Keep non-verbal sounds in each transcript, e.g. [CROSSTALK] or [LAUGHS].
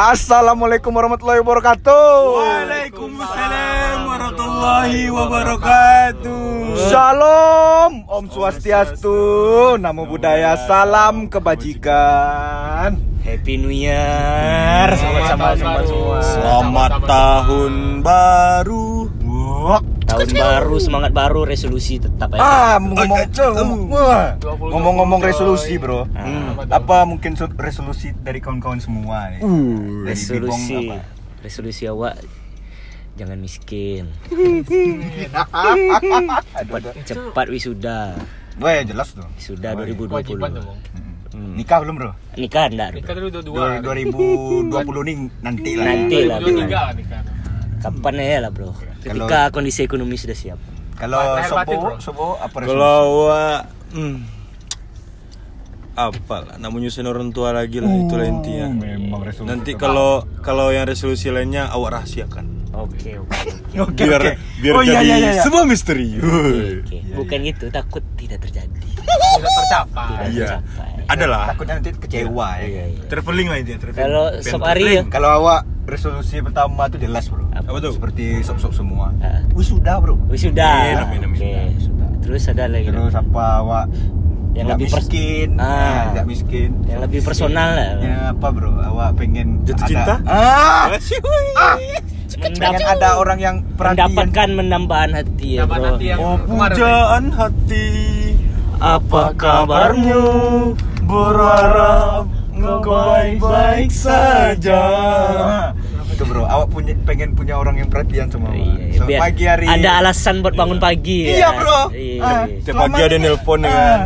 Assalamualaikum warahmatullahi wabarakatuh. Waalaikumsalam warahmatullahi wabarakatuh. Shalom, Om Swastiastu, Namo Buddhaya, salam kebajikan. Happy New Year semua. Selamat tahun baru. Wah, Tahun baru, semangat baru, resolusi tetap ya. Ah, ngomong ngomong-ngomong resolusi, Bro. Hmm. Apa mungkin resolusi dari kawan-kawan semua nih? Dari resolusi Bibong apa? resolusi awak jangan miskin. Cepat, cepat wisuda. Wah, ya jelas tuh. Wisuda Wah, 2020. Kewajiban tuh, Bang. Hmm. Nikah belum, Bro? Nikah enggak? Nikah dulu dua dua. Dua- 2020 nih nanti lah. ya. Nanti lah nikah. Kapan ya lah, Bro? Ketika kondisi ekonomi sudah siap. Kalau Sobo. Sobo apa? Kalau awak hmm, apa lah, nak menyusun orang tua lagi lah itulah intinya. Oh, Memang resolusi. Nanti kalau kalau yang resolusi lainnya awak rahasiakan. Oke, oke, oke. [LAUGHS] Oke, biar oke. biar Oh, iya, jadi iya, iya, iya. sebuah misteri. Oke, Bukan gitu, takut tidak terjadi. Tidak tercapai. Tidak Iya. tercapai. Adalah Takutnya nanti kecewa ya. Iya, iya. traveling lah intinya traveling. Kalau sob hari ya. Kalau awak resolusi pertama tuh jelas bro. Apa tuh? Seperti sob-sob semua. Ah. Wisuda bro. Wisuda. Iya, amin, amin, Oke. Terus ada lagi. Terus apa awak Yang nggak lebih pers- miskin, Ah. Nggak miskin. Yang lebih personal lah. Ya apa bro? Awak pengen Jatuh ada- cinta? Ah, ah, pengen ada orang yang perhatian. mendapatkan menambahan hati ya, bro. hati yang Oh kemarin, pujaan hati Apa kabarmu? Berharap engkau baik-baik saja Itu bro, awak punya pengen punya orang yang perhatian sama awak. Iya, So, biar pagi hari Ada alasan buat bangun pagi Iya ya. bro. Iya. Ah, Tiap selama pagi ada ini- nelpon ya ah, kan?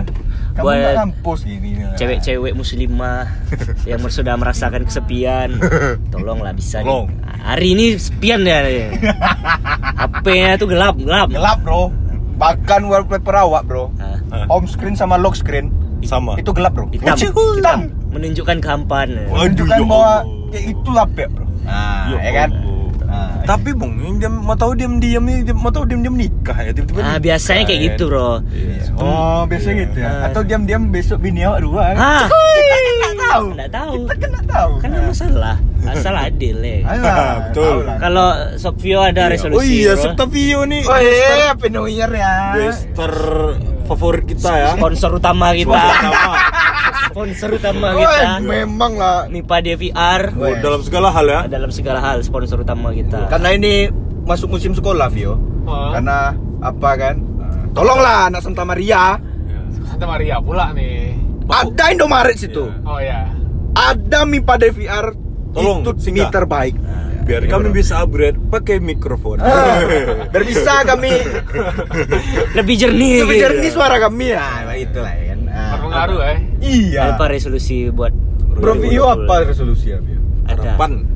Kamu Buat kampus gini. Cewek-cewek muslimah [LAUGHS] yang sudah merasakan kesepian, [LAUGHS] tolonglah bisa. nih. Tolong. Hari ini sepian ya. [LAUGHS] HP-nya tuh gelap, gelap. Gelap bro. Bahkan wallpaper awak bro. Ah, Ah. Home screen sama lock screen Sama itu gelap bro. hitam, hitam, menunjukkan kehampaan. Waduh, Menunjukkan ya bahwa ya itu lapek bro. Nah, Ya ya kan. Nah, Tapi bong, yang dia mau tahu diam-diam nih, dia mau tahu diam-diam nikah ya tiba-tiba. Ah, biasanya kayak kan? gitu, bro. Iya. Oh, biasa gitu ya. Ah. Atau diam-diam besok bini awak dua. kan? Ah, Nggak tahu. Nggak tahu. Kita kan nggak tahu. kan masalah. Asal adil ya. Alah, Betul. tahu lah. Kalau Sopio ada resolusi. Oh iya. Septavio nih. Oh iya, Year ya. Bester favorit kita ya. sponsor utama kita. Sponsor utama. Sponsor utama Oh, kita. memang lah. Mipa DVR Oh, dalam segala hal ya. dalam segala hal sponsor utama kita. Karena ini masuk musim sekolah, Vio. Oh. Karena apa kan? Tolonglah anak Santa Maria. Santa Maria pula nih. Ada Indomaret situ. Iya. Oh ya. Ada Mipa DVR. Tolong, itu mie singgah. terbaik. Biar Iya, kami bro. bisa upgrade pakai mikrofon. Ah, biar bisa kami Lebih jernih. lebih jernih suara kami ya, itulah ya kan. Ah. Berpengaruh eh. Iya. Apa resolusi buat Bro Vio apa resolusi ya? Ada. Harapan,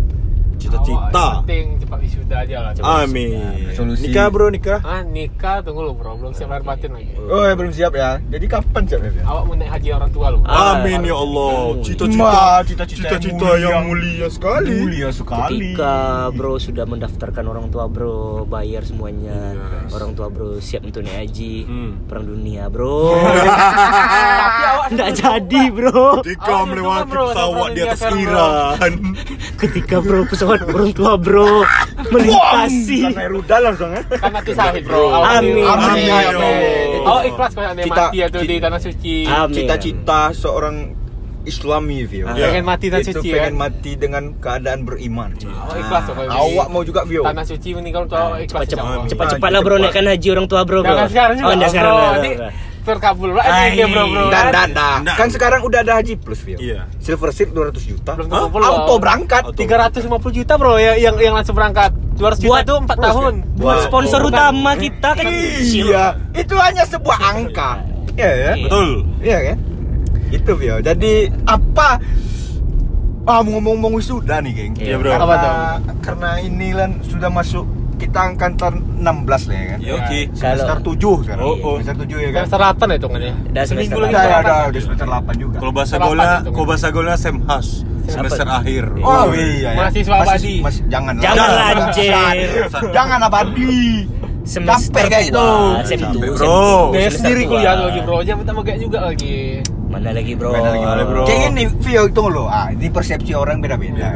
cita-cita. penting cepat wisuda aja lah. Coba. Amin. Resolusi. Nikah bro, nikah. Ah nikah tunggu lu bro, belum siap lahir batin lagi. Oh, ya, belum siap ya. Jadi kapan siapnya, Vio? Awak mau naik haji orang tua lu. Ah. Amin ya Allah. Ma, Cita-cita, cita-cita cita-cita yang mulia sekali. Mulia sekali. Ketika bro sudah mendaftarkan orang tua bro bayar semuanya Yes. orang tua bro siap untuk naik haji Hmm. perang dunia bro [LAUGHS] [LAUGHS] nggak jadi bro Ketika Awak melewati pesawat di atas Iran. ketika bro pesawat orang tua bro [LAUGHS] melintasi Karena rudal langsung ya. Kan mati sahid bro. Amin. ini- Amin. Amin. Awak ikhlas kalau anda Cita- mati atau di cita- tanah suci. Amin. Cita-cita seorang Islami, Vio. Ah. Pengen mati tanah Itu suci pengen kan. mati dengan keadaan beriman. Awak ikhlas tuh kalau di Awak mau juga, Vio? Tanah suci meninggal untuk awak ikhlas. cepat insya Allah. cepat cepat cepat lah bro naikkan haji orang tua bro bro Jangan sekarang juga. oh enggak sekarang bro. enggak. terkabul lah Ah, ini bro bro. Dan, kan. dan, dan. Kan sekarang udah ada Haji Plus, Vio. Iya. Silver Seat 200 juta. Belum terkumpul Auto berangkat. Auto. 350 juta bro yang yang, yang langsung berangkat. 200 juta Buat- tuh 4 tahun. buat sponsor utama kita kan Iya, itu hanya sebuah angka. Iya ya. Betul. Iya kan? Itu Vio. Jadi apa Ah, mau ngomong-ngomong wisuda nih, geng. Iya, bro. Karena, Apa tuh? karena ini kan sudah masuk kita angkatan 16 lah ya kan. Ya oke. Semester Kalau- 7 sekarang. Oh, oh. Semester 7 ya kan. Semester 8 ya hitungannya. Udah Seminggu semester lagi Udah, semester udah, 8. udah semester 8 juga. Kalau bahasa itu. kalau bahasa golnya semhas semester akhir. Oh iya ya. Mahasiswa Masih- abadi. masih- jangan. Jangan anjir. jangan. Abadi. semester kayak itu. dua, sem Capek, dua, bro. semester sendiri kuliah lagi bro. Jangan minta megak juga lagi. mana lagi bro Beda lagi, bro. Kayak ini Vio tunggu lo. Ah, ini persepsi orang beda-beda.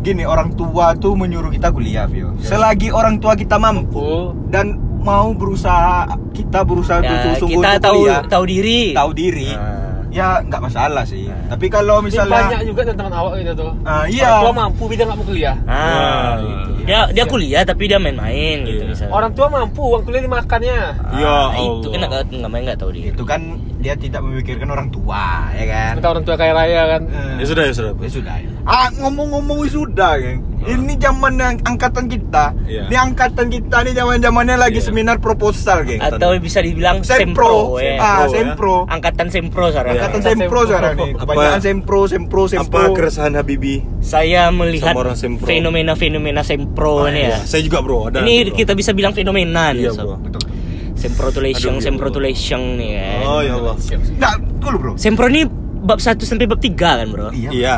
Gini orang tua tuh menyuruh kita kuliah, Vio. Selagi orang tua kita mampu Oh. dan mau berusaha kita berusaha Ya, sungguh-sungguh kita tahu kuliah, tahu diri. tahu diri. Ah. Ya nggak masalah sih. Nah. Tapi kalau Ini misalnya banyak juga teman-teman awak gitu tuh. Ah, iya. Orang tua mampu, dia nggak mau kuliah. Ah, gitu. Dia dia kuliah tapi dia main-main gitu Iya. misalnya. Orang tua mampu, uang kuliah dimakannya. Ya Ah, itu kan nggak nggak main nggak tahu diri. itu kan dia tidak memikirkan orang tua, ya kan? Kita orang tua kaya raya kan. Eh, Ya sudah ya sudah. Ya sudah. ya. Ah ngomong-ngomong wisuda, geng. Ini zaman yang angkatan kita. Iya. Ini angkatan kita nih zaman-zamannya lagi Iya. seminar proposal, geng. Atau bisa dibilang Sempro, sempro, ya. ah Sempro, ya. Angkatan sempro sekarang. Angkatan Iya. sempro sekarang nih. Kebanyakan Apa- sempro, sempro, sempro. Apa keresahan Habibi? Saya melihat fenomena-fenomena sempro Ah, nih ya. iya. Saya juga bro. Ada Ini bro. kita bisa bilang fenomena nih. Iya, sob. bro. Betul. Semprotulation, Aduh, ya semprotulation nih kan. Oh ya Allah. Nah, dulu bro. Sempro ini bab 1 sampai bab 3 kan, Bro? Iya. Iya.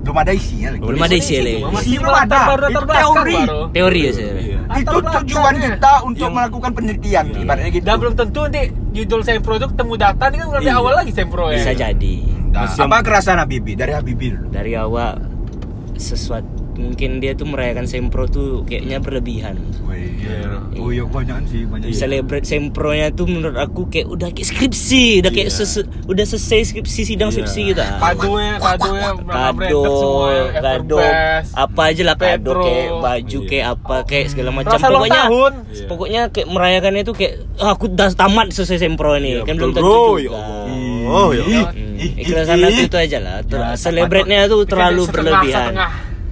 Belum ada isinya lagi. Belum ada isi lagi. Masih Isi belum ada. baru latar Itu belakang teori. baru. Teori ya sih. Iya. Itu tujuan kita untuk melakukan penelitian, ibaratnya gitu. Dan belum tentu nanti judul Sempro itu ketemu data ini kan udah dari Iya. awal lagi Sempro ya. Bisa jadi. Nah, apa kerasaan Habibi dari Habibi dulu? Dari awal sesuatu mungkin dia tuh merayakan sempro tuh kayaknya berlebihan. Iya. Oh iya banyak sih, banyak. Di celebrate sempronya tuh menurut aku kayak udah kayak skripsi, udah kayak Iya. sese- udah selesai skripsi sidang Iya. skripsi gitu. Berapa kado, branded semua ya, kado, Everbest. apa aja lah kado kayak baju Iya. kayak apa kayak segala macam. Rasa Pokoknya tahun. Iya. pokoknya kayak merayakannya tuh kayak ah, aku udah tamat selesai sempro Iya, nih, kan belum tentu bro. juga. Ya Allah. Oh ya. Hmm, Ih, Ikhlasan aku itu aja lah. Ya, Celebrate-nya tuh terlalu berlebihan.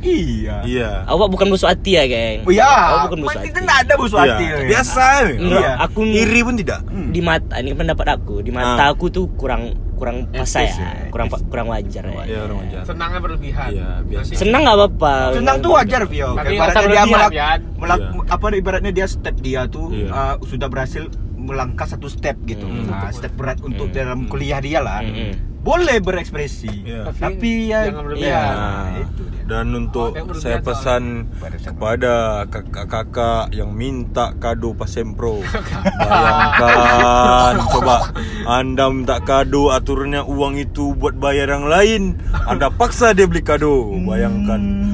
Iya. Iya. Awak bukan busuk hati ya, geng. Oh iya, Awak bukan busuk itu hati. enggak ada busuk Iya. hati. ya. Biasa. Iya. aku Iri pun tidak. di mata ini pendapat aku di mata Ah. aku tuh kurang kurang pas ya, ya, kurang kurang wajar ya. Ya orang wajar. Senangnya berlebihan. Iya, biasa. Senang nggak apa-apa. Senang tuh wajar, Vio. Tapi Ibaratnya dia melak, Pian. melak- Iya. apa ibaratnya dia step dia tuh Iya. uh, sudah berhasil melangkah satu step gitu. Hmm. Nah, step berat untuk Hmm. dalam kuliah dia lah. Hmm. Boleh berekspresi. Iya. Tapi Tapi ya jangan berlebihan. iya, itu dia. Dan untuk berlebihan saya pesan kepada kakak-kakak yang minta kado pas sempro [LAUGHS] bayangkan coba. Anda minta kado aturannya uang itu buat bayar yang lain. Anda paksa dia beli kado. Bayangkan.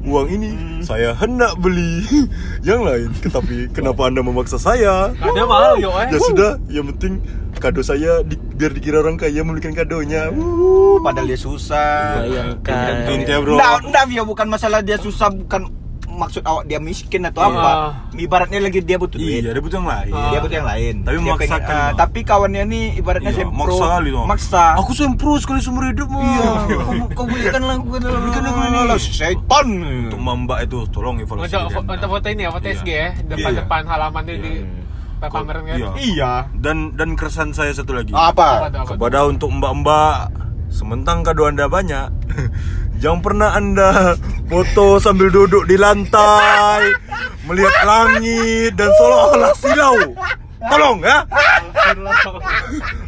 Uang ini saya hendak beli. [LAUGHS] Yang lain tetapi kenapa anda memaksa saya? Ada mahal yo eh. ya sudah yang penting kado saya di- biar dikira orang kaya membelikan kadonya Uh, padahal dia susah. Bayangkan. Intinya bro Nggak, nggak, Vio, bukan masalah dia susah, bukan maksud awak dia miskin atau Iya. apa. Ibaratnya lagi dia butuh duit. iya dia butuh yang lain Dia butuh yang lain. Tapi Dia memaksakan, pengen- Bang. tapi kawannya nih ibaratnya Iya, sempro. maksa kali tuh. Maksa. Aku sempro sekali seumur hidup mah. Iya. Kau, kau [LAUGHS] belikan lah, kau belikan belikan lah. Setan. Untuk mbak itu tolong evaluasi. Foto ini ya, foto Iya. SG ya, depan-depan halaman itu di pameran kan. Iya. Iya. Dan dan keresahan saya satu lagi. Apa Apa? tuh, apa tuh? Kepada untuk mbak-mbak, sementang kado anda banyak, [LAUGHS] jangan pernah anda foto sambil duduk di lantai, melihat langit dan seolah-olah silau. Tolong ya,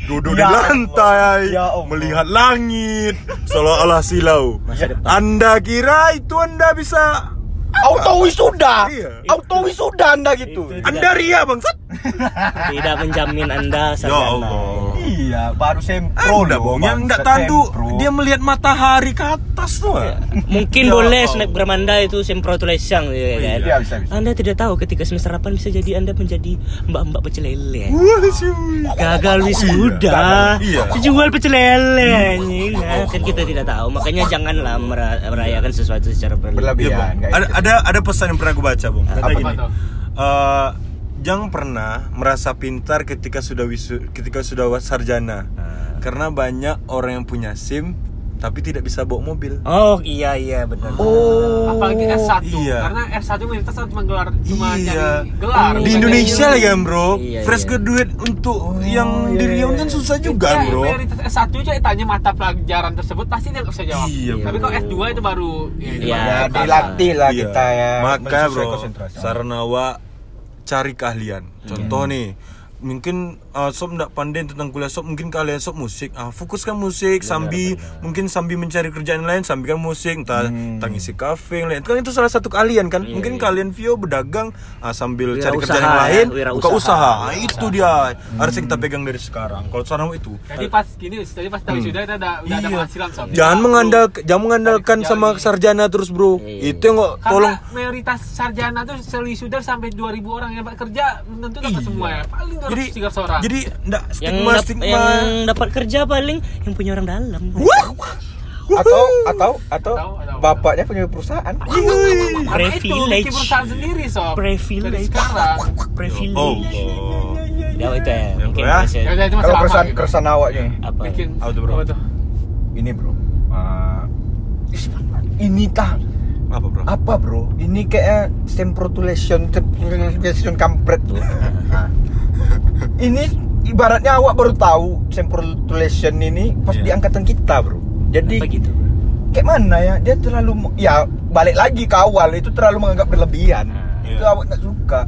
duduk di Ya lantai, Ya Allah. melihat langit, seolah-olah silau. Anda kira itu anda bisa Auto wisuda. Iya. Auto wisuda Anda gitu. Itu- Anda ria bangsat? Tidak menjamin Anda Ya sarjana. Allah. Iya, baru sempro. Anda loh, bohong yang enggak sempro. dia melihat matahari ke atas tuh. ah. Mungkin Ya boleh Allah. snapgram Anda itu semprotulation gitu ya kan. Iya, bisa, bisa. Anda tidak tahu ketika semester 8 bisa jadi Anda menjadi mbak-mbak pecel lele. Gagal wisuda, Iya. jual pecel lele anjing. Kan kita tidak tahu, makanya janganlah mera- merayakan sesuatu secara berlebihan. Nggak Ada, itu. ada ada pesan yang pernah aku baca, Bang. Kata Apa gini. eh, jangan pernah merasa pintar ketika sudah wisu ketika sudah sarjana. Karena banyak orang yang punya SIM tapi tidak bisa bawa mobil. Oh iya iya benar. Oh. Apalagi S1 Iya. karena S1 mayoritas cuma gelar cuma Iya. nyari gelar. Di Indonesia nyari lagi kan, Bro. Iya, Fresh iya. graduate untuk yang iya, di Riau iya, kan iya. susah Ya, juga, Bro. mayoritas S1 aja tanya mata pelajaran tersebut pasti dia nggak bisa jawab. Iya, Tapi kalau S2 itu baru ya, itu Iya. baru Ya, tertata. dilatih lah Iya. kita ya. Maka bro, awak cari keahlian. Contoh nih, mungkin uh, sob ndak pandai tentang kuliah sob mungkin kalian sob musik ah fokuskan musik sambil mungkin sambil mencari kerjaan lain sambil kan musik entah Hmm. entah ngisi kafe yang lain kan itu salah satu kalian kan mungkin kalian Vio berdagang ah, sambil Wira cari usaha kerjaan yang ya, lain wira buka usaha. usaha Ah, itu dia harus yang kita pegang dari sekarang kalau sekarang itu Jadi pas gini, jadi pas tahu sudah kita udah, udah ada Iya. penghasilan sob. jangan Kita mengandalkan jangan mengandalkan sama lagi. sarjana terus bro Iya. itu yang kok Karena tolong mayoritas sarjana tuh selwisuda sampai 2000 orang yang dapat kerja tentu dapat Iya. semua ya. Paling 200 jadi 300 orang. Jadi yang stigma dap- stigma. yang dapat kerja paling yang punya orang dalam. Atau atau atau Atau- atau- bapaknya punya perusahaan. Itu? Privilege. perusahaan sendiri sob. Privilege. Sekarang. privilege. Oh ya itu ya. Ya, mungkin ya. Ya itu kalau keresahan gitu. keresahan awaknya. Apa? Bikin Apa tuh, bro? Apa tuh? ini bro. Uh, ini tah. Apa bro? Apa bro? Ini kayak semprotulation semprotulation kampret. Tuh. Nah. Ini ibaratnya awak baru tahu semprotulation ini pas Iya. di angkatan kita bro jadi apa gitu bro? kayak mana ya dia terlalu ya balik lagi ke awal itu terlalu menganggap berlebihan Iya. itu awak nggak suka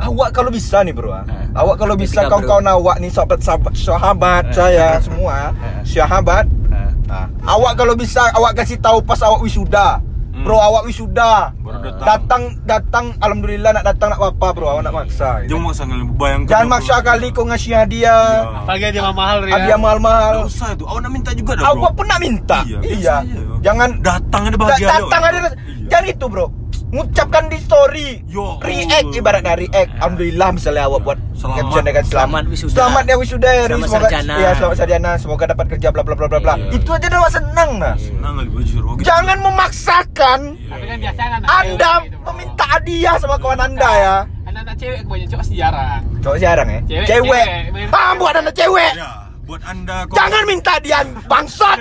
awak kalau bisa nih bro ah. Ah. awak kalau bisa kawan-kawan awak nih sahabat sahabat sahabat Ah. saya [LAUGHS] semua Ah. sahabat Nah, Nah, awak kalau bisa awak kasih tahu pas awak wisuda. Hmm. Bro, awak wisuda. Baru datang. Datang datang alhamdulillah nak datang nak apa bro, awak nak maksa. gitu. Jangan maksa kalian bayangkan Jangan maksa kali kau ngasih hadiah. Apalagi dia mahal ya. Hadiah mahal-mahal. Nggak usah itu. Awak nak minta juga dah, bro. Awak pun nak minta. Iya, Iya. Jangan Datang ada da- bahagia datang ada Iya. Jangan itu, Bro. Ngucapkan di story. Yo, react ibaratnya react. Alhamdulillah misalnya awak buat Selamat. caption dengan selamat. Selamat wisuda. Selamat ya wisuda ya. Selamat semoga sarjana. Iya, selamat sarjana. Semoga dapat kerja bla bla bla bla bla. Iya. Itu aja udah awak senang nah. Senang kali baju bro. Gitu. Jangan memaksakan Tapi kan biasanya anak Anda gitu, meminta hadiah sama kawan Anda ya. Anak-anak cewek kebanyakan cowok jarang. Cowok jarang ya? Cewek, Cewek. cewek. Ah, buat anak cewek. Ya, buat anda kok- Jangan minta dia bangsat.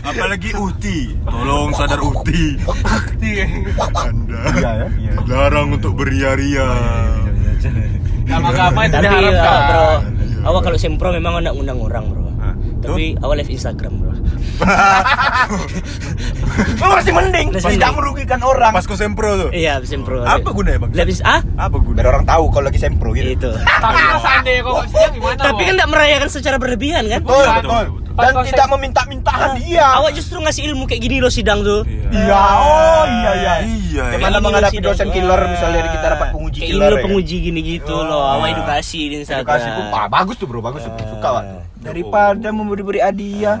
apalagi Uti. Tolong sadar Uti. Anda Iya ya, iya. larang untuk beria-ria. Agama itu tapi diharapkan. bro Iya. awak kalau sempro memang nak ngundang orang bro tapi awak live Instagram bro [LAUGHS] Lu masih mending, Masih tidak merugikan orang. Pas kau sempro tuh. iya sempro Apa gunanya, Bang? live ah Apa Biar gunanya? orang tahu kalau lagi sempro gitu. itu [LAUGHS] Tapi seandainya gimana? tapi kan tidak merayakan secara berlebihan kan Betul, Iya, betul. Dan tidak meminta-minta hadiah. awak justru ngasih ilmu kayak gini loh sidang tuh Iya, oh iya iya. Iya. Gimana menghadapi dosen killer misalnya kita dapat penguji kayak killer. ya. penguji gini gitu loh awak edukasi di Instagram Edukasi pun bagus tuh bro, bagus tuh. Suka pak. Daripada memberi-beri hadiah.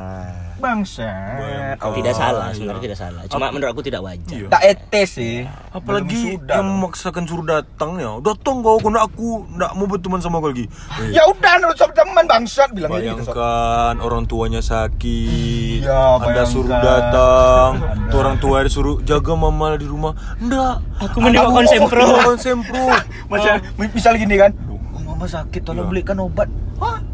Bangsat. Bayangkan. tidak salah Iya. sebenarnya tidak salah cuma menurut aku tidak wajar Iya. Tak etes sih. Apalagi Belum sudah. yang memaksakan suruh datang ya. Datang kau kena aku ndak mau berteman sama kau lagi. Eh, Ya udah, nurut sama teman bangsat bilang gitu. Bayangkan orang tuanya sakit, Iya, Anda bayangkan. suruh datang, Anda. tuh orang tua disuruh jaga mama di rumah. Ndak. Aku mendewakan sempro. Mendewakan sempro. [LAUGHS] Macam misal gini kan. Oh, mama sakit, tolong Iya. belikan obat. Hah?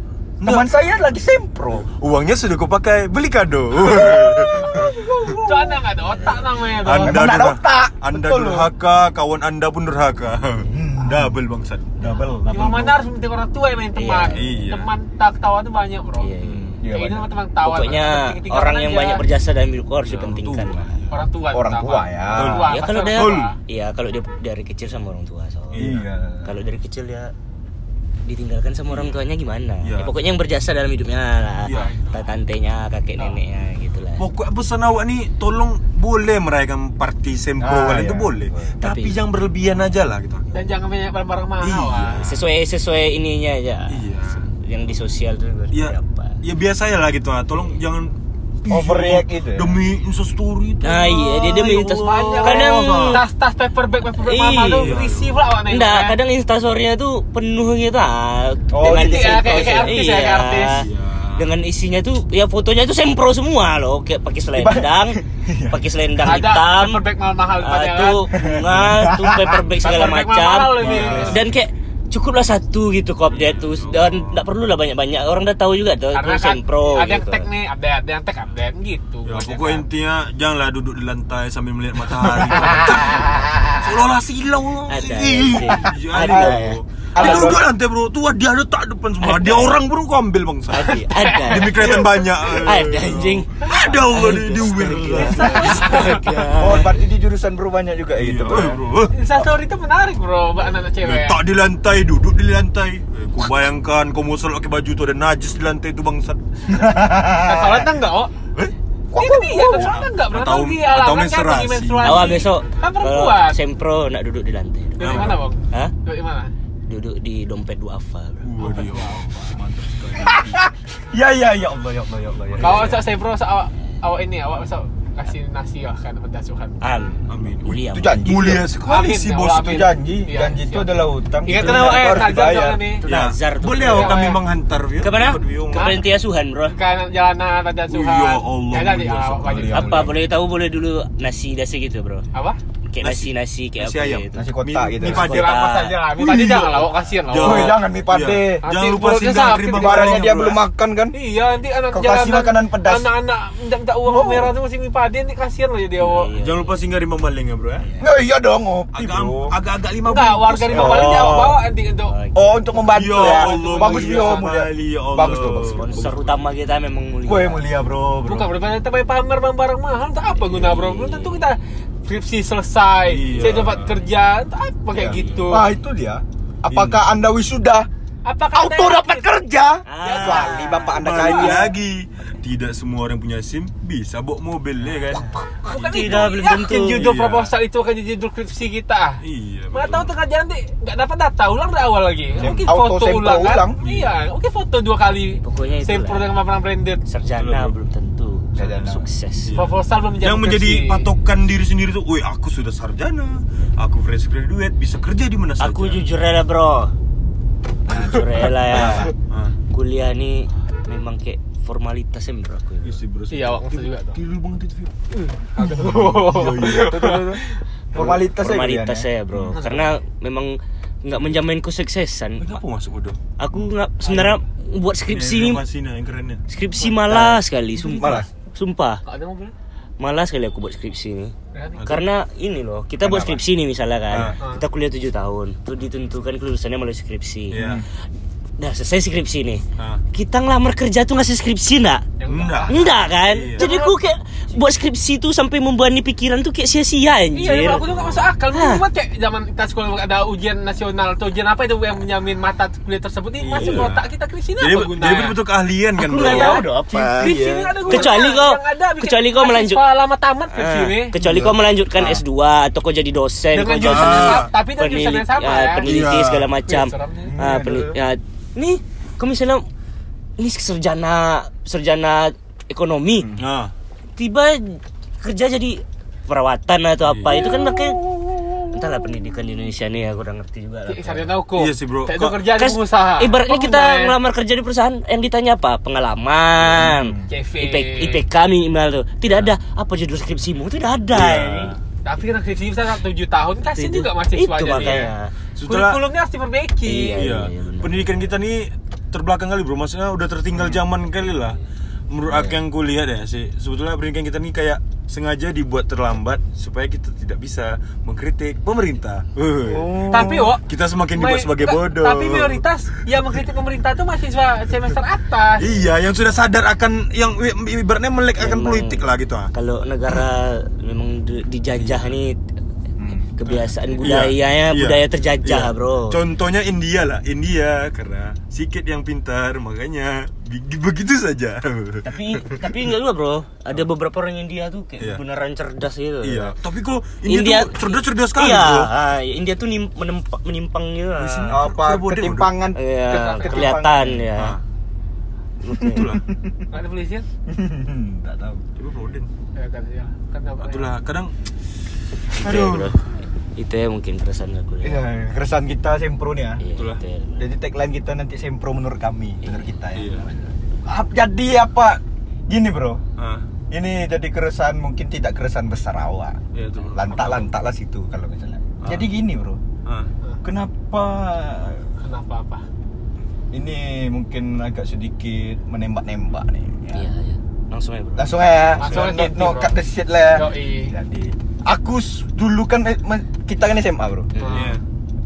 Teman saya lagi sempro. Uangnya sudah kau pakai beli kado. [LAUGHS] Itu anda nggak ada otak namanya tuh. anda ada otak. Anda Betul loh. durhaka, kawan Anda pun durhaka. Double bangsat. Double. Di mana harus minta orang tua yang main teman. Iya. Teman tak tawa tuh banyak bro. Iya, iya. Iya, ini sama teman tawa. pokoknya orang yang aja. banyak berjasa dalam hidupku harus Ya, dipentingkan. Orang tua. Orang tua ya. Orang tua. ya kalau dia iya kalau dia dari kecil sama orang tua so. Iya. kalau dari kecil ya ditinggalkan sama orang tuanya gimana Iya. ya, pokoknya yang berjasa dalam hidupnya lah Iya. tante tantenya kakek neneknya gitu lah Pokoknya pesan awak nih tolong boleh merayakan party sempro Ah, kalian iya. itu boleh. Tapi, Tapi- jangan berlebihan aja lah gitu. Dan jangan banyak barang-barang mahal. Iya. sesuai sesuai ininya aja Iya. yang di sosial tuh Ya, ya biasa ya lah gitu lah. Tolong jangan Overreact Iya, gitu ya? Demi instastory itu. Nah, iya, dia demi Insta- kadang tas-tas paper bag paper bag mahal tuh Iya. receive lah awak Enggak, ya. kadang instastorynya tuh penuh gitu ah, Oh, dengan gitu ya, kayak- kayak artis ya, kayak artis. Iya. Dengan isinya tuh ya fotonya tuh sempro semua loh, kayak pakai selendang, [LAUGHS] pakai selendang ada hitam, paper bag mahal-mahal ah, depannya kan. tuh bunga, tuh paper bag segala macam. mahal. Dan kayak cukuplah satu gitu kop dia tuh dan nggak perlu lah banyak-banyak orang udah tahu juga tuh Karena kan sempro ada yang gitu. tag nih, ada ada yang tag update gitu. Ya, Banyak pokoknya kan. intinya janganlah duduk di lantai sambil melihat matahari. [LAUGHS] Seolah-olah silau. Ada, Ih, sih. Ada, ya. Ada, Dia bro. duduk lantai bro, tuh dia ada tak depan semua. Dia orang bro kau ambil bangsa. Ada, ada. Demi kelihatan banyak. Ada anjing. Ada Allah di di Uber. Oh, berarti di jurusan bro banyak juga Iya gitu, bro. bro. Instastory itu menarik bro, buat anak-anak cewek. Letak di lantai, duduk di lantai. Eh, Kau bayangkan kau mau sholat pakai baju tuh ada najis di lantai itu bangsat. Sholat enggak, oh? Eh? Ini dia, sholat enggak? Berarti Atau- lagi atau kan menstruasi. Awal besok Kan perempuan. sempro nak duduk di lantai. Dari mana, Bang? Hah? Dari mana? Duduk di dompet duafa, bro. Waduh, ya mantap sekali. [LAUGHS] Ya ya ya Allah ya Allah ya Allah ya. Kau sok sempro sok awak awak ini awak sok kasih nasi lah kan pada asuhan. An, Amin. mulia. Itu janji. Mulia sekali ya bos. Itu janji. Iya, Janji itu adalah utang. Ingat awak eh nazar nih. Ya, Nazar boleh awak kami menghantar ya. Ke mana? Ke panti asuhan, bro. Kan jalanan pada asuhan. ya Allah, Ya. Apa boleh tahu boleh dulu nasi dasi gitu, bro. Apa? Kayak nasi nasi kayak Nasi apa ayam. gitu. Nasi kotak gitu. mi padi. Jangan pas aja lah. Dia Wih, jangan lah, iya. awak kasihan lah. Jangan. Jangan mi pade. Iya. Jangan lupa singgah sakit krim di Ibaratnya dia belum makan kan? Iya, nanti anak Kau kasih makanan pedas. Anak-anak minta minta uang Oh. merah tuh masih mie padi nanti kasihan loh jadi awak. Iya. Jangan lupa singgah di Mambaleng ya bro ya. Ya iya dong, ngopi Agak bro. agak-agak lima Enggak, warga di Mambaleng dia awak bawa nanti untuk Oh, untuk membantu Ya ya. Bagus Vio, mulia. ya. Bagus tuh, bagus. Sponsor utama kita memang mulia. Woi, mulia bro, bukan daripada kita pamer barang-barang mahal, tak apa guna bro. Belum tentu kita skripsi selesai, Iya. saya dapat kerja, tak apa kayak Iya. gitu. Ah, itu dia. Apakah Anda wisuda? Apakah Auto Anda dapat kerja? Ah. Kecuali bapak Anda kaya. lagi. Tidak semua orang punya SIM bisa bawa mobil ya kan. Bukan Tidak, itu, belum yakin tentu. judul Iya. proposal itu akan jadi judul skripsi kita. Iya. Mana tahu tengah jalan nanti nggak dapat data ulang dari awal lagi. Mungkin Auto foto ulang kan? ulang. Iya, mungkin foto dua kali. Pokoknya itulah. Sampel dengan mana branded. Sarjana Betul. belum tentu Sarjana. sukses. Iya. Proposal belum menjadi yang menjadi skripsi. patokan diri sendiri tuh, woi aku sudah sarjana, aku fresh graduate, bisa kerja di mana saja. Aku jujur aja, bro. Jujur aja ya. Ah. Kuliah nih memang kayak formalitas ya bro aku. Iya sih bro. Iya, maksud juga tuh. Kiri banget itu. Tuh, tuh, tuh. Formalitas aja Formalitas saya bro. Karena memang nggak menjamin kesuksesan. Kenapa masuk bodoh? Aku nggak sebenarnya buat skripsi ini skripsi malas sekali, sumpah. Malas? Sumpah. Kak ada mobil? Malas sekali aku buat skripsi ini. Berani. Karena ini loh, kita buat Kenapa? skripsi nih misalnya kan. Ah. Kita kuliah 7 tahun. Tuh ditentukan kelulusannya melalui skripsi. Iya. Dah selesai skripsi nih. Ah. Kita ngelamar kerja tuh ngasih skripsi enggak? Yang Enggak. Enggak kan? Iya. Jadi aku kayak buat skripsi tuh sampai membebani pikiran tuh kayak sia-sia anjir. Iya, aku tuh gak masuk akal. Hah. Cuma kayak zaman kita sekolah ada ujian nasional atau ujian apa itu yang menjamin mata kuliah tersebut ini masuk Iya. otak kita skripsi ini Jadi, apa gunanya? jadi betul-betul keahlian kan Aku bro. tahu dong apa. Skripsi Iya. ini ada gunanya. Kecuali kau- Yang ada bikin kecuali kau melanjut- lama tamat skripsi Ah, ini. kecuali kau melanjutkan S2 atau kau jadi dosen, kau jadi tapi dengan jurusan peneliti, yang sama ya, ya. peneliti Iya. segala macam. Ah, Iya, ya, nih, kau misalnya ini sarjana sarjana ekonomi, Nah, tiba kerja jadi perawatan atau apa itu kan makanya entahlah pendidikan di Indonesia nih aku udah ngerti juga lah. Sarjana hukum. Iya sih, bro. Itu kerja di pengusaha. ibaratnya kita gunanya? ngelamar kerja di perusahaan yang ditanya apa pengalaman CV. IP, IPK minimal tuh tidak ada apa judul skripsimu tidak ada Iya. Tapi kan skripsi bisa 7 tahun kasih Itu- juga mahasiswa itu makanya. Setelah- Kurikulumnya harus diperbaiki. Iya. iya. iya, benar. Pendidikan kita nih terbelakang kali bro. Maksudnya udah tertinggal zaman kali lah. Menurut aku yang kulihat ya sih, sebetulnya pendidikan kita nih kayak sengaja dibuat terlambat supaya kita tidak bisa mengkritik pemerintah. Wih. Tapi Wok, Kita semakin dibuat sebagai bodoh. Tapi mayoritas yang mengkritik pemerintah itu mahasiswa semester atas. Iya, yang sudah sadar akan yang ibaratnya melek akan politik lah gitu ah. kalau negara memang di- dijajah nih kebiasaan Iya, budayanya iya, budaya terjajah iya. bro Contohnya India lah, India karena sikit yang pintar makanya begitu saja. [LAUGHS] tapi tapi enggak juga bro ada beberapa orang India tuh kayak Iya. beneran cerdas gitu iya, tapi kok India, tuh cerdas-cerdas sekali iya, bro. ah, India tuh nim- menempa- menyimpang gitu lah. Apa ketimpangan? Iya, ketimpangan. kelihatan ya. Ah, itulah. [LAUGHS] Ada polisian? [LAUGHS] Tak tahu. Coba Proden. Ya kan ya. Kan? Itulah kadang bro. Itu ya mungkin keresahan aku ya. Iya, keresahan kita sempro nih ya. Iya, Itulah. itu. Jadi tagline kita nanti sempro menurut kami, menurut kita ya. Iya. Ap- Jadi apa? Gini bro, ah, ini jadi keresahan mungkin tidak keresahan besar awak. iya tuh. bro. Lantak-lantak lah situ kalau misalnya. Ah. Jadi gini bro, Ah, kenapa Kenapa apa? ini mungkin agak sedikit menembak-nembak nih? Ya. Iya, iya. Langsung ya, bro. Langsung ya, Langsung no, aja, no cut the shit lah. ya. Yoi. Jadi aku dulu kan eh, kita kan SMA bro. Hmm. Iya.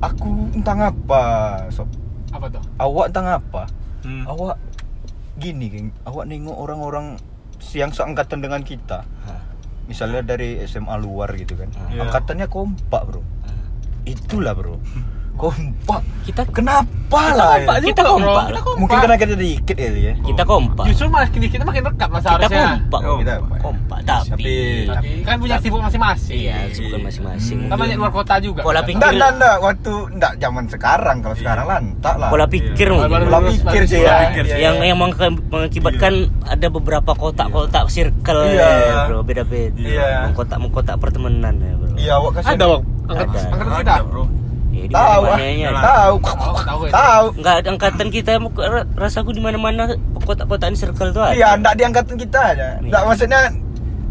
Aku entah ngapa, sob. Apa tuh? Awak entah ngapa. Hmm. Awak gini, geng. Awak nengok orang-orang yang seangkatan dengan kita. Misalnya dari SMA luar gitu kan. Iya. Angkatannya kompak, Bro. Itulah, Bro. [LAUGHS] Kompak. Kita Kenapa lah? kompak ya? juga, Kita kompak. Kita kompak. Mungkin karena kita dikit kali ya. kita kompak. Justru malah kini kita makin dekat lah Kita seharusnya. kompak. Oh, kita kompak. Tapi Tapi Tapi kan punya sibuk masing-masing. iya, kesibukan masing-masing. Kan banyak luar kota juga. Pola kan? pikir. enggak, enggak, enggak. Waktu enggak zaman sekarang. Kalau sekarang lantak lah. Pola pikir Iya. mungkin. Baru Pola pikir sih ya. pikir Iya, yang iya. yang meng- mengakibatkan ada beberapa kotak-kotak circle Iya. ya, bro beda-beda Iya. mengkotak-mengkotak pertemenan ya bro Iya, awak kasih Ada bang. Angkat, Ada. angkatan kita. Ada bro. Ya, di Tahu, ah. tahu, tahu tahu. nggak ada angkatan kita ra- rasaku di mana-mana kotak-kotakan circle tuh ada Iya, enggak di angkatan kita aja. Enggak maksudnya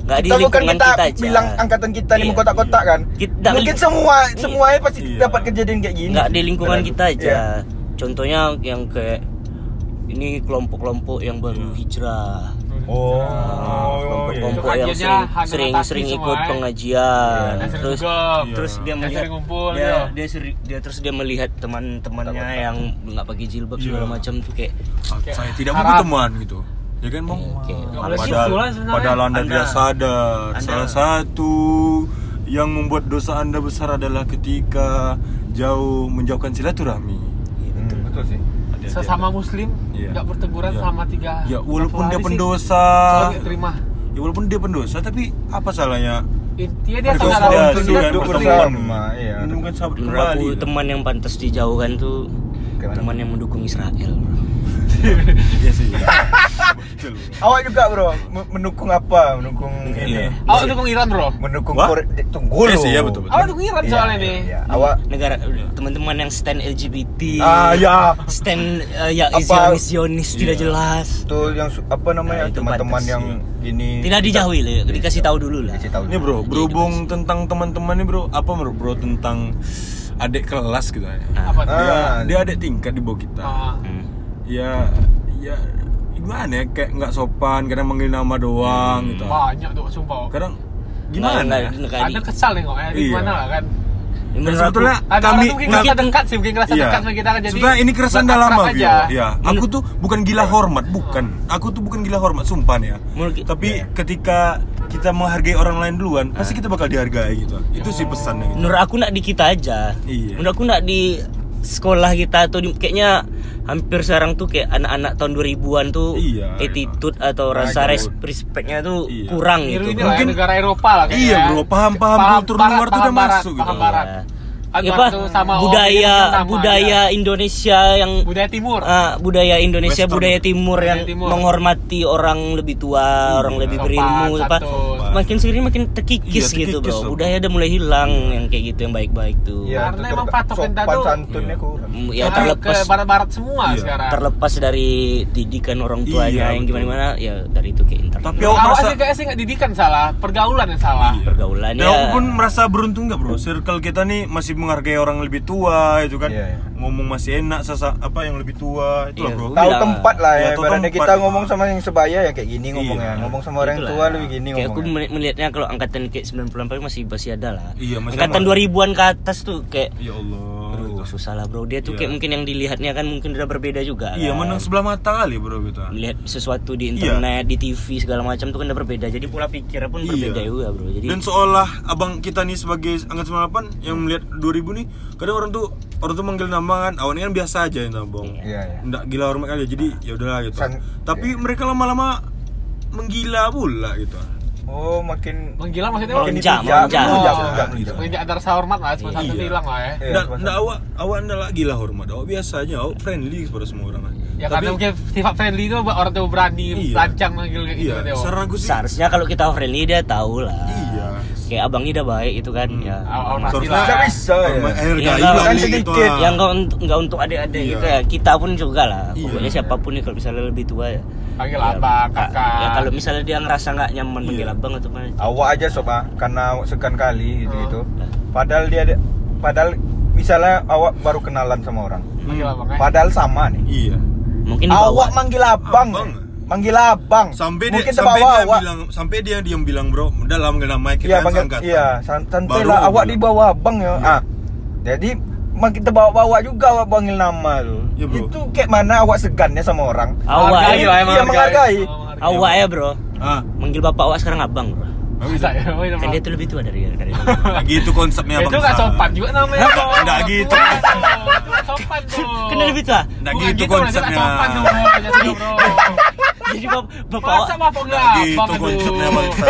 nggak di kita bukan kita, kita, aja bilang angkatan kita Iya. nih mengkotak-kotak kan. Kita- Mungkin semua Iya. semuanya pasti Iya. dapat kejadian kayak gini. nggak di lingkungan kita aja Iya. contohnya yang kayak ini kelompok-kelompok yang baru hijrah Oh, Ah, iya. Itu yang sering sering Natasi sering semua, ikut eh. pengajian sering terus. Iya. terus dia melihat sering ngumpul, dia iya. dia seri- dia terus dia melihat teman-temannya yang nggak pakai jilbab segala Iya. macam tuh kayak Kayak Saya tidak mau teman gitu. Ya kan bang? Gitu Padahal, padahal anda, Anda- tidak sadar Anda- Salah satu yang membuat dosa anda besar adalah ketika jauh menjauhkan silaturahmi Hmm, betul sih. Sesama Anda. muslim Iya. nggak berteguran Iya. selama tiga. Ya walaupun dia 40 hari sih. pendosa terima. Ya walaupun dia pendosa tapi apa salahnya Intinya dia hidup berteman. bersama, iya. Menemukan sahabat kembali teman yang pantas dijauhkan tuh teman yang mendukung Israel bro. [LAUGHS] Iya sih [LAUGHS] Betul Awak juga bro mendukung apa? Mendukung ini? Iya. Awak dukung Iran bro. Mendukung? Korea. Tunggu Iya loh. sih, iya, betul, betul. Awak dukung Iran Iya, soalnya iya, nih. iya. Awak negara teman-teman yang stand LGBT ah ya stand eh, ya Apa- Zionis tidak Iya. jelas itu yang apa namanya Nah, itu teman-teman yang ini tidak dijauhi lah dikasih tahu dulu lah dikasih tahu Ini bro, berhubung tentang teman-teman nih bro Apa bro, bro tentang adik kelas gitu ya Apa tuh? Ah. Dia, dia adik tingkat di bawah kita Ah. Hmm. Ya, ya gimana ya, kayak nggak sopan Kadang manggil nama doang gitu Banyak tuh sumpah. Kadang gimana ya? nggak- nggak di- Ada kesal nih kok. Eh, Iya. gimana lah kan? Ya, Dan menurut sebetulnya aku- Ada kami mungkin ngerasa mungkin- dekat sih, mungkin ngerasa Iya. dekat sama kita kan jadi. Sebenarnya ini keresahan lama. Ya, aku tuh bukan gila hormat, bukan. Aku tuh bukan gila hormat, sumpah nih ya. Menurut ki- Tapi Iya. ketika kita menghargai orang lain duluan, pasti kita bakal dihargai gitu. Itu sih pesannya gitu. menurut aku nak di kita aja Iya. menurut aku nak di sekolah kita di, kayaknya hampir sekarang tuh kayak anak-anak tahun 2000-an tuh Iya, attitude atau rasa Nah, res- respectnya tuh Iya. kurang gitu ini ya, Mungkin- negara Eropa lah kayaknya. Iya, bro. Paham-paham kultur barat, luar tuh paham udah barat, masuk Paham gitu. barat. Iya. Kan Ya, apa, sama budaya orang sama, budaya ya. Indonesia yang budaya timur. Ah, budaya Indonesia Western. budaya timur Budaya yang timur. menghormati orang lebih tua, orang lebih Sopan, berilmu apa. Makin sini makin terkikis Iya, gitu terkikis, bro. bro. Budaya udah mulai hilang yang kayak gitu yang baik-baik tuh. Iya, Karena itu emang ter- patok kita sopan tuh- santunnya Iya. kurang Mm, Ya terlepas ke barat-barat semua Iya. sekarang. terlepas dari didikan orang tuanya Iya, yang betul. gimana ya dari itu ke internet. Tapi Awak awak merasa sih kayaknya sih nggak didikan salah, pergaulan yang salah. Iya. pergaulan Dan ya. aku pun merasa beruntung gak bro Circle kita nih masih menghargai orang lebih tua itu kan Iya, iya. Ngomong masih enak sesa, apa yang lebih tua Itu Iya. bro tahu Bilang, tempat lah Iya, ya ibaratnya tempat. kita ngomong sama yang sebaya ya kayak gini ngomongnya Iya. ngomong sama orang Itulah. tua lebih gini Kayak aku ngomongnya meli- melihatnya kalau angkatan kayak 90-an masih masih ada lah. Iya, masih angkatan aman. 2000-an ke atas tuh kayak Ya Allah aduh susah lah bro. Dia tuh Iya. kayak mungkin yang dilihatnya kan mungkin udah berbeda juga. Iya kan. menang sebelah mata kali bro gitu melihat sesuatu di Iya. internet, di TV segala macam tuh kan udah berbeda. Jadi pola pikirnya pun berbeda Iya. juga, Bro. Jadi Dan seolah abang kita nih sebagai angkatan 98 yang melihat 2000 nih kadang orang tuh orang tuh manggil nama kan awalnya kan biasa aja itu bang iya iya nggak gila hormat kali jadi ya udahlah gitu San- tapi mereka lama-lama menggila pula gitu oh makin Menggila maksudnya Melonjak, makin melonjak. melonjak, melonjak, rasa hormat lah, cuma satu Iya. hilang lah ya. Iya, Nggak, semacam. nggak awak awak nggak lah gila hormat awak biasa aja awak friendly kepada semua orang. Ya karena mungkin sifat friendly itu orang tuh berani Iya. lancang manggil kayak gitu iya saran aku sih seharusnya kalau kita friendly dia tahu lah. iya Kayak abang ini udah baik itu kan ya. Hormat. pasti Seharusnya- lah. nggak bisa ya eh, Iya, nggak, kan gitu, sedikit. yang enggak untuk enggak untuk adik-adik Iya. gitu ya. Kita pun juga lah. Iya. Pokoknya siapa pun nih kalau misalnya lebih tua ya. Panggil ya, abang, Kak. kakak. Ya kalau misalnya dia ngerasa nggak nyaman panggil Iya. abang atau mana. awak aja sob ah karena sekian kali gitu gitu Oh. padahal dia ada- padahal misalnya awak baru kenalan sama orang Panggil abang ya. padahal sama nih iya Mungkin awak manggil abang, Abang. Manggil abang sampai dia mungkin sampai dia awak bilang sampai dia diam bilang bro udah lah manggil nama kita iya panggil seangkatan." iya san- santai lah awak di bawah abang ya ah jadi Mak kita bawa-bawa juga awak panggil nama tuh. Iya, bro. Itu kayak mana awak segannya sama orang? Awak Menghargai ya, Iya, menghargai. Awak ya bro. Ah, Manggil bapak awak sekarang abang bro. Bisa ya. iya, Kan dia tuh lebih tua dari dari. [LAUGHS] gitu konsepnya Itu nggak sopan juga namanya. bro. Nggak gitu. Sopan bro. Kan lebih tua. nggak gitu bro, itu nggak konsepnya sopan dong, Jadi bap bapak awak Masa bapak nggak Nggak gitu konsepnya bangsa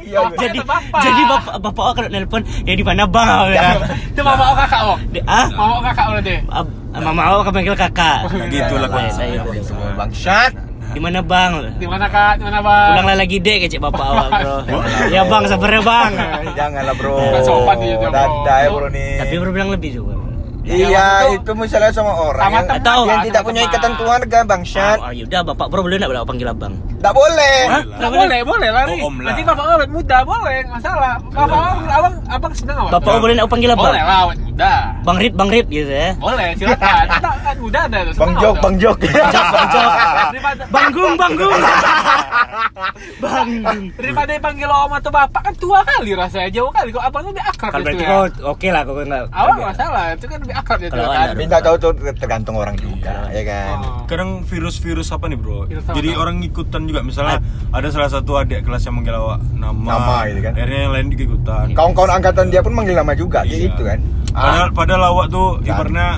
Iya. Bapak jadi bapak. jadi bapak bapak awak kalau nelpon ya di mana bang ya. Itu mama oh kakak oh. Di- Ah, Mama oh kakak berarti. Ab- mama awak panggil kakak. Nah, gitulah Iya, konsepnya iya, iya. Bangsat. Di mana bang? Di mana kak? Di mana bang? Pulanglah lagi dek kecek bapak awak bro. [LAUGHS] ya bang sabar ya bang. Janganlah bro. Sopan dia, bro. Dadah ya bro nih. Tapi bro bilang lebih juga. Iya, itu misalnya sama orang Sama yang, teman, yang tidak punya ikatan keluarga, bangsat. Ah, yaudah bapak bro boleh nggak panggil abang? Tidak boleh. Hah? Nggak boleh, boleh lari. Oh, lah. Nanti bapak awet muda, boleh, masalah. Bapak awet, abang, abang senang awet. Bapak boleh nggak panggil abang? Boleh lah, awet muda. Bang Rip, Bang Rip gitu ya. Boleh, silakan. [LAUGHS] Kita kan muda ada tuh. Bang Jok, awet. Bang Jok. Bang Jok. Daripada, Banggung, Banggung. [LAUGHS] Banggung. daripada panggil om atau bapak kan tua kali rasanya jauh kali. Kok abang lebih akrab Kan itu berarti ya. kau oke lah kau nggak. Awak nggak masalah, itu kan lebih akrab itu Kalau kan. nggak tahu tuh tergantung orang juga, ya kan. Oh. Kadang virus-virus apa nih bro? Jadi orang ikutan juga Misalnya ada salah satu adik kelas yang manggil awak nama Nama gitu kan. Akhirnya yang lain juga ikutan Kawan-kawan angkatan dia pun manggil nama juga, Iya. gitu kan. Padahal, padahal awak tuh Kan. ibaratnya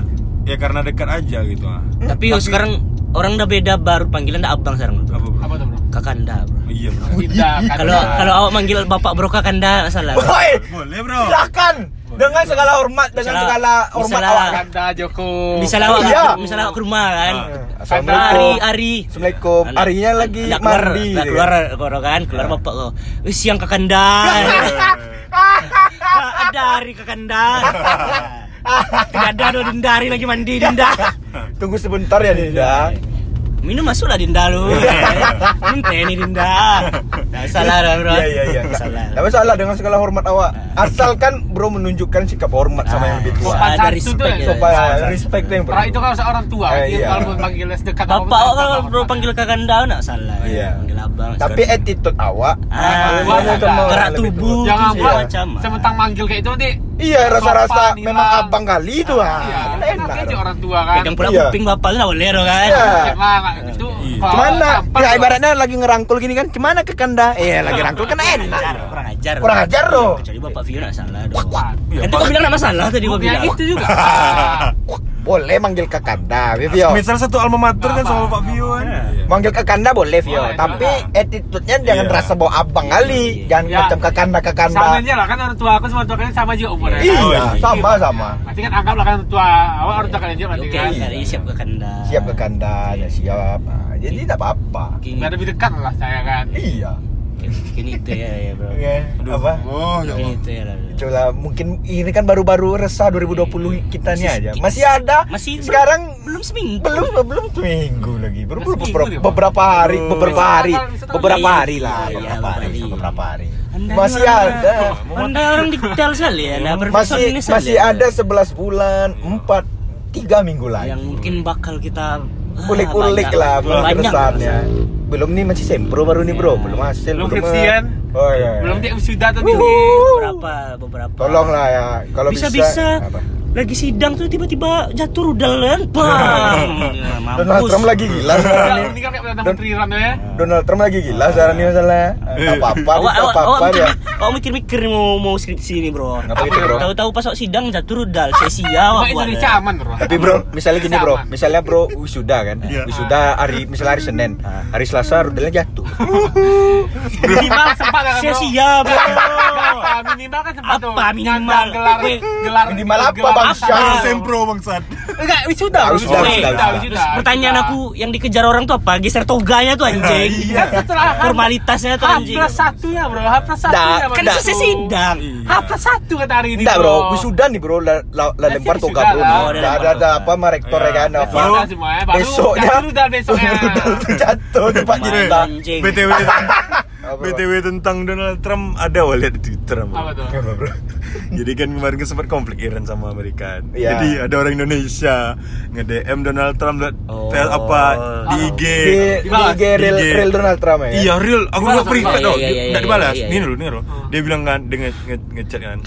Ya karena dekat aja gitu ah. Tapi yo sekarang orang udah beda baru panggilan dah abang sekarang. Apa bro? Apa tuh bro? Kakanda bro. Iya bro Tidak, kan. Kalau kalau awak manggil bapak bro kakanda salah. Woi, Boleh bro silakan dengan segala hormat, dengan Misalnya- segala hormat misalnya- awak. kan. Kanda Joko. Misalnya awak Iya. misalnya awak ke rumah kan. Ah. Ari Assalamualaikum. Ari. Assalamualaikum. Anak- Arinya lagi nggak keluar, mandi. nggak keluar, keluar kan, keluar bapak kau. Wih siang kakanda. [LAUGHS] ada Ari kakanda. Tidak ada do Dinda Ari lagi mandi Dinda. Tunggu sebentar ya Dinda. Minum masuklah Dinda lu. [LAUGHS] Minta ini Dinda. Nggak salah dah, bro. Iya iya iya. Salah. Masalah dengan segala hormat awak. Asalkan bro menunjukkan sikap hormat sama yang lebih tua. Sopan Ada satu respect tuh ya. ya. Supaya Sopan. respect yang Karena itu kalau seorang tua, Eh, dia iya. kalau panggil sedekat Bapak awak kalau bro panggil kakanda nggak salah. Iya. Panggil abang. Tapi attitude awak Ah, gerak lebih tubuh. tua. jangan buat macam. sementang manggil kayak itu nanti Iya rasa-rasa memang abang kali itu ah. Iya, Kan kan enak. Aja orang tua kan. Pegang pula Iya. kuping bapak lu nggak boleh dong kan. Iya. Nggak gitu. Iya. Tampar Ya ibaratnya lagi ngerangkul gini kan. Gimana ke kanda? Iya lagi rangkul kan enak. kurang ajar. Kurang ajar loh. Kecuali bapak Vio nggak salah dong. Kan itu kau bilang nggak masalah tadi gua ya bilang. itu juga. [LAUGHS] Boleh manggil ke kanda, Vio. Misal satu alma mater kan sama Apa? Pak Vio kan Iya. Manggil ke kanda boleh, Vio. Boleh, Tapi attitude-nya jangan Iya. rasa bawa abang kali. Jangan Iya. macam ke kanda ke Sama kanda. aja lah kan orang tua aku sama tua kalian sama juga umurnya. Iya, sama sama. Berarti kan anggaplah kan tua awak orang tua kalian juga Oke, kan. siap ke kanda. Siap ke kanda, ya siap. Ah, Jadi tidak apa-apa. Biar lebih dekat lah saya kan. Iya. Kini itu ya, ya bro. Oke, Aduh. apa? Oh ya Kini Allah. itu ya. lah. Itulah mungkin ini kan baru-baru resah 2020 kita nih aja. Masih ada. Masih sekarang belum seminggu. belum belum seminggu lagi. Baru beberapa, Bang. beberapa hari, beberapa hari, Setelah- beberapa Iya, hari lah, iya, beberapa hari, beberapa hari. beberapa hari. Anda Masih ada. Anda orang detail sekali ya. Masih masih ya. ada 11 bulan, 4 3 minggu lagi. yang mungkin bakal kita ah, Ulik-ulik banyak. lah, banyak. keresahannya. Belum nih masih sempro baru nih bro, belum hasil. Belum skripsian. Oh iya. Belum dia sudah tadi. beberapa beberapa Tolonglah ya, kalau bisa. apa? Lagi sidang tuh tiba-tiba jatuh rudal kan [LAUGHS] bang Ya, Donald Trump lagi gila ini kan kayak perdana menteri Iran ya. Donald Trump lagi gila sekarang ini masalahnya. Enggak apa-apa, awak tidak awak apa-apa awak dia. mikir, awak mikir-mikir mau mau skripsi nih bro Ngapa gitu, bro? tahu-tahu pas awak sidang jatuh rudal [LAUGHS] awak buat Indonesia ya. aman bro. Tapi bro, misalnya gini bro, misalnya bro wisuda kan, Iya. wisuda hari misalnya hari Senin, hari Selasa rudalnya jatuh. [LAUGHS] Minimal sempat kan bro. sia-sia bro Apa minimal kan sempat tuh. Apa minimal? Gelar gelar minimal apa, Kalau sempro bangsat. Enggak, wisuda. Bro. wisuda, wisuda, Wisuda, wisuda. wisuda. pertanyaan aku yang dikejar orang tuh apa? Geser toganya tuh anjing. Iya, setelah [LAUGHS] formalitasnya tuh H anjing. plus satunya bro, H plus Dah, satunya kan dah. selesai sidang. H plus satu kata hari ini Enggak bro, wisuda nih bro, lah la- lempar toga bro. Ada ada apa sama rektor ya kan apa. Ya, Besoknya besoknya. [LAUGHS] jatuh di Pak Main BTW Apa? BTW tentang Donald Trump ada lihat di Twitter. Apa tuh? [LAUGHS] Jadi kan kemarin kan sempat konflik Iran sama Amerika. Iya. Jadi ada orang Indonesia nge-DM Donald Trump liat Oh. apa di IG. Di. IG real, IG. real Donald Trump ya. Iya real, aku nggak dibalas. loh, Iya, iya, iya, nggak iya, dibalas. Ini iya. dulu, ini dulu. Dia bilang kan, nge, ngechat kan,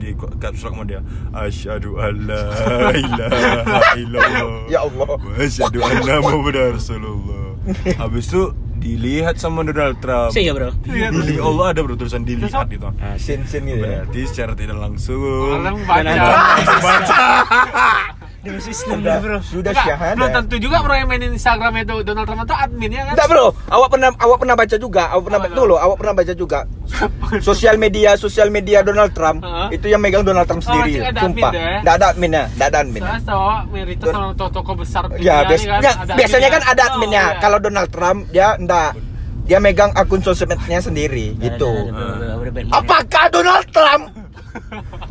di caps lock sama dia asyhadu alla ilaha illallah [LAUGHS] Ya Allah. asyhadu anna muhammadar rasulullah habis itu dilihat sama Donald Trump. Sih ya bro. Dili Allah ada bro tulisan dilihat itu. Ah, Sin-sin gitu ya. berarti secara tidak langsung. Orang baca. [LAUGHS] Dia Islam dah bro. Sudah syahadat. belum tentu juga bro yang mainin Instagram itu Donald Trump itu admin ya kan? Enggak bro, awak pernah awak pernah baca juga, awak pernah baca dulu, awak pernah baca juga. Sosial media, sosial media Donald Trump Heeh. itu yang megang Donald Trump Oh, sendiri. ada Sumpah. Enggak ada adminnya, enggak ada admin. Saya tahu Meritus sama toko-toko besar Ya, dunia bias- ini kan, ya, biasanya adminnya. kan ada Oh, adminnya. iya. Kalau Donald Trump dia enggak dia megang akun sosmednya sendiri gitu. Apakah Donald Trump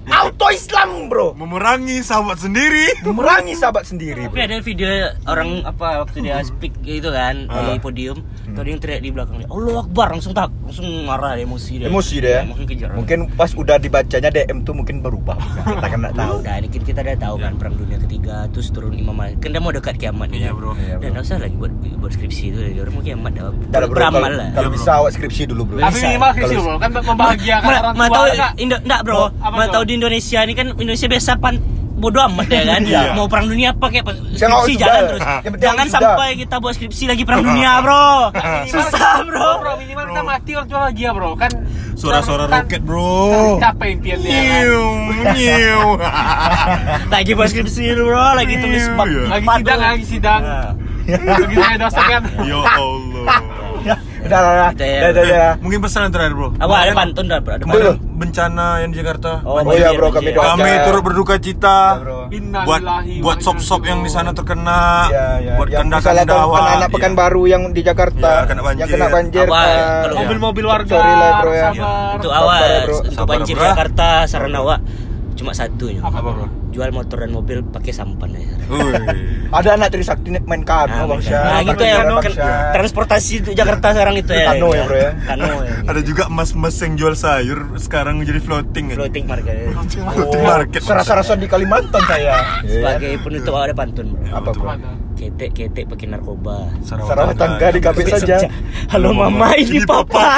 auto Islam, Bro? memerangi sahabat sendiri. Memerangi sahabat sendiri, Tapi ada video orang apa waktu dia speak gitu kan di podium, tuh ada yang teriak di belakang dia, Allah Akbar langsung tak langsung marah dia, emosi dia. Emosi dia. ya? Mungkin kejar. Mungkin pas udah dibacanya DM tuh mungkin berubah. Kita kan enggak tahu. Udah, dikit kita udah tahu kan perang dunia ketiga terus turun Imam Malik. Kan dia mau dekat kiamat nih. Iya, bro. Iya, bro. Dan enggak usah lagi buat buat skripsi itu orang mau kiamat dah. Beramal lah. kalau Iya, bisa awak skripsi dulu, Bro. Tapi Bisa. minimal sih bro, kan membahagiakan orang tua tahu enggak? Bro. Apa Ma tuh? tahu di Indonesia ini kan Indonesia biasa pan bodoh amat ya kan. Iya. Mau perang dunia apa kayak skripsi sudah. jalan terus. Jangan sampai kita buat skripsi lagi perang dunia, Bro. [LAUGHS] Susah, Bro. Bro, minimal kita mati orang tua bahagia bro kan suara-suara kan- roket bro Kan Capek impiannya kan. [LAUGHS] Lagi buat skripsi dulu, Bro. Lagi tulis Iya, bab iya. Lagi sidang, lagi sidang Nah. Begitu saya dosen kan [LAUGHS] ya Allah Udah, udah, udah. Udah ya. Udah, udah, udah. mungkin pesan yang terakhir bro Apa ada pantun dah, Bro? Ada bencana yang di Jakarta Oh, Oh iya, Bro, banjir, kami doakan. kami turut berduka cita Ya, bro. buat buat sop-sop yang di sana terkena Iya, iya. buat yang kanda misalnya kanda tahun anak-anak Pekanbaru yang di Jakarta Iya, kena banjir. yang kena banjir. Mobil-mobil warga Sorry lah, bro, ya. Sabar awal ya, untuk banjir. Jakarta saran awak cuma satunya. Apa, bro Jual motor dan mobil pakai sampan. Uy. ada anak Trisakti main kano, Bang Syah. Nah, gitu ya kan transportasi untuk Jakarta sekarang itu ya. Kano ya, bro, ya. Kano ya. ada juga mas-mas yang jual sayur sekarang menjadi floating ya. floating market. floating market Serasa-rasa di Kalimantan saya. Sebagai penutup ada pantun, Bro. apa bro? Mana? Ketek-ketek pakai narkoba. Sarawak tangga di kafe saja. Halo mama, ini papa.